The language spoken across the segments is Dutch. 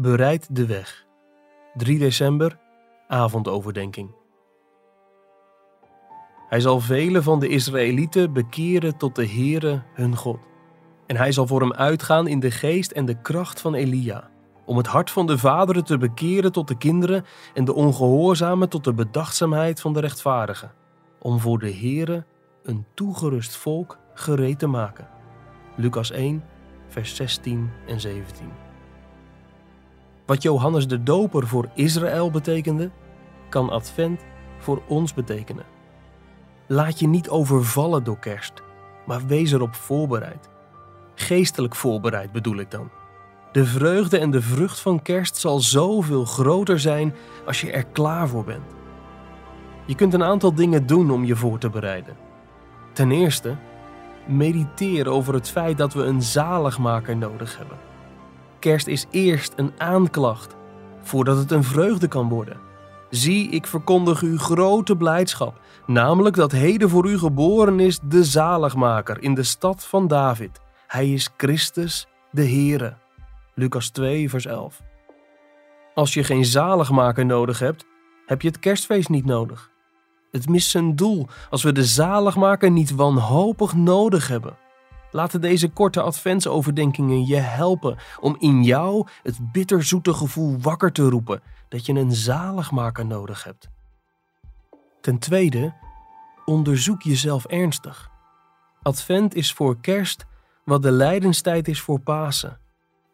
Bereid de weg. 3 december, avondoverdenking. Hij zal velen van de Israëlieten bekeren tot de Heere hun God. En hij zal voor hem uitgaan in de geest en de kracht van Elia, om het hart van de vaderen te bekeren tot de kinderen en de ongehoorzamen tot de bedachtzaamheid van de rechtvaardigen, om voor de Heere een toegerust volk gereed te maken. Lucas 1, vers 16 en 17. Wat Johannes de Doper voor Israël betekende, kan Advent voor ons betekenen. Laat je niet overvallen door kerst, maar wees erop voorbereid. Geestelijk voorbereid bedoel ik dan. De vreugde en de vrucht van kerst zal zoveel groter zijn als je er klaar voor bent. Je kunt een aantal dingen doen om je voor te bereiden. Ten eerste, mediteer over het feit dat we een zaligmaker nodig hebben. Kerst is eerst een aanklacht, voordat het een vreugde kan worden. Zie, ik verkondig u grote blijdschap, namelijk dat heden voor u geboren is de zaligmaker in de stad van David. Hij is Christus, de Heere. Lucas 2, vers 11. Als je geen zaligmaker nodig hebt, heb je het kerstfeest niet nodig. Het mist zijn doel als we de zaligmaker niet wanhopig nodig hebben. Laten deze korte adventsoverdenkingen je helpen om in jou het bitterzoete gevoel wakker te roepen dat je een zaligmaker nodig hebt. Ten tweede, onderzoek jezelf ernstig. Advent is voor kerst wat de lijdenstijd is voor Pasen.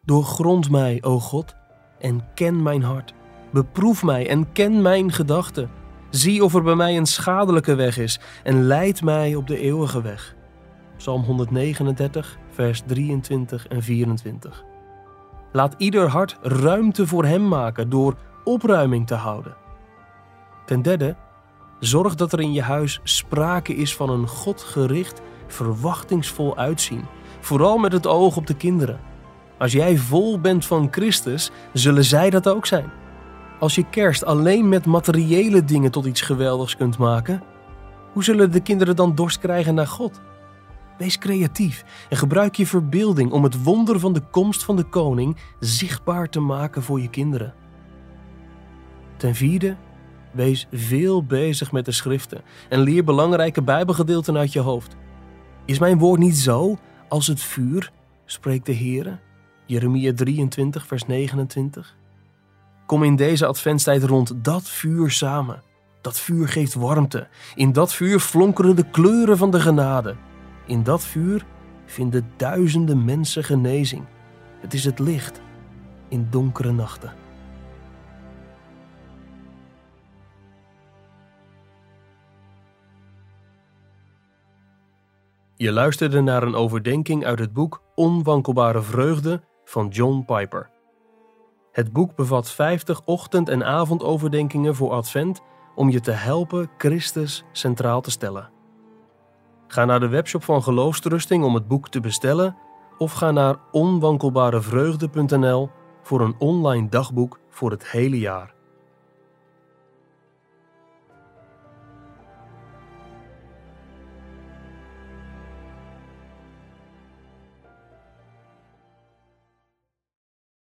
Doorgrond mij, o God, en ken mijn hart. Beproef mij en ken mijn gedachten. Zie of er bij mij een schadelijke weg is en leid mij op de eeuwige weg. Psalm 139, vers 23 en 24. Laat ieder hart ruimte voor Hem maken door opruiming te houden. Ten derde, zorg dat er in je huis sprake is van een godgericht, verwachtingsvol uitzien, vooral met het oog op de kinderen. Als jij vol bent van Christus, zullen zij dat ook zijn. Als je kerst alleen met materiële dingen tot iets geweldigs kunt maken, hoe zullen de kinderen dan dorst krijgen naar God? Wees creatief en gebruik je verbeelding om het wonder van de komst van de koning zichtbaar te maken voor je kinderen. Ten vierde, wees veel bezig met de schriften en leer belangrijke Bijbelgedeelten uit je hoofd. Is mijn woord niet zo als het vuur, spreekt de Heer? Jeremia 23, vers 29. Kom in deze adventstijd rond dat vuur samen. Dat vuur geeft warmte. In dat vuur flonkeren de kleuren van de genade. In dat vuur vinden duizenden mensen genezing. Het is het licht in donkere nachten. Je luisterde naar een overdenking uit het boek Onwankelbare Vreugde van John Piper. Het boek bevat 50 ochtend- en avondoverdenkingen voor Advent om je te helpen Christus centraal te stellen. Ga naar de webshop van Geloofstrusting om het boek te bestellen of ga naar onwankelbarevreugde.nl voor een online dagboek voor het hele jaar.